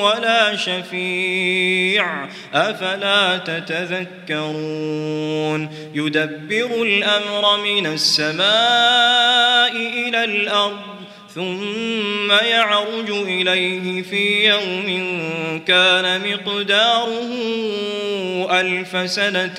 ولا شفيع. أفلا تتذكرون؟ يدبر الأمر من السماء إلى الأرض ثم يعرج إليه في يوم كان مقداره ألف سنة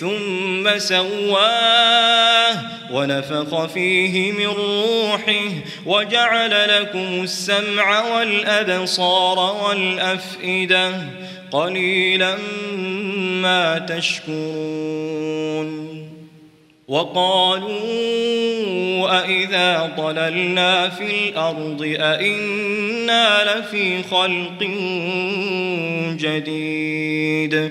ثم سواه ونفخ فيه من روحه وجعل لكم السمع والأبصار والأفئدة قليلا ما تشكرون. وقالوا أئذا ضللنا في الأرض أئنا لفي خلق جديد.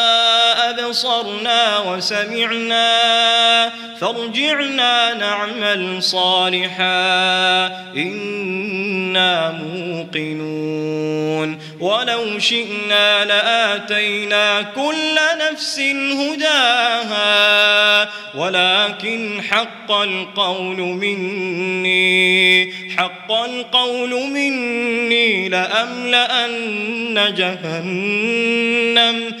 أبصرنا وسمعنا فارجعنا نعمل صالحا إنا موقنون. ولو شئنا لآتينا كل نفس هداها ولكن حق القول مني حق القول مني لأملأن جهنم.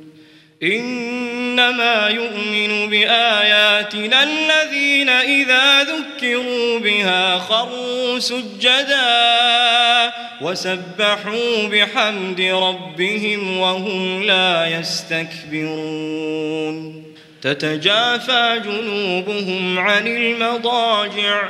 إنما يؤمن بآياتنا الذين إذا ذكروا بها خروا سجدا وسبحوا بحمد ربهم وهم لا يستكبرون. تتجافى جنوبهم عن المضاجع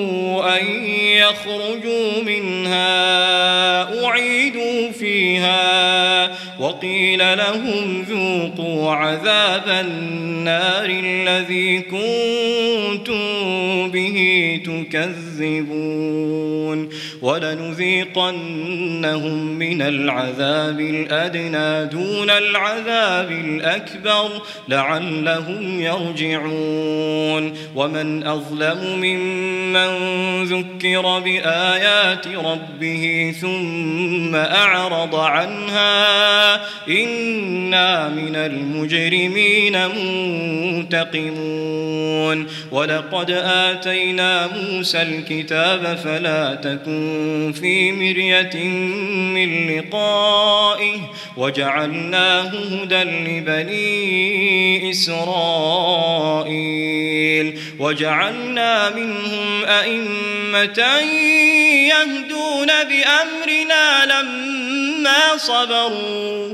يخرجوا منها أعيدوا فيها وقيل لهم ذوقوا عذاب النار. الذي كنتم به تكذبون ولنذيقنهم من العذاب الأدنى دون العذاب الأكبر لعلهم يرجعون ومن أظلم ممن ذكر بآيات ربه ثم أعرض عنها إنا من المجرمين منتقمون ولقد آتينا موسى الكتاب فلا تكن في مرية من لقائه وجعلناه هدى لبني إسرائيل. وجعلنا منهم أئمة يهدون بأمرنا لما صبروا.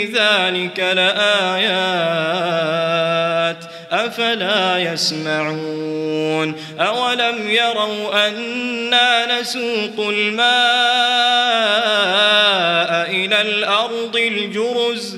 ذلك لآيات أفلا يسمعون أولم يروا أنا نسوق الماء إلى الأرض الجرز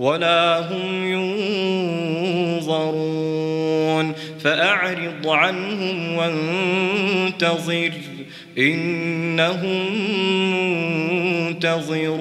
ولا هم ينظرون فأعرض عنهم وانتظر إنهم منتظرون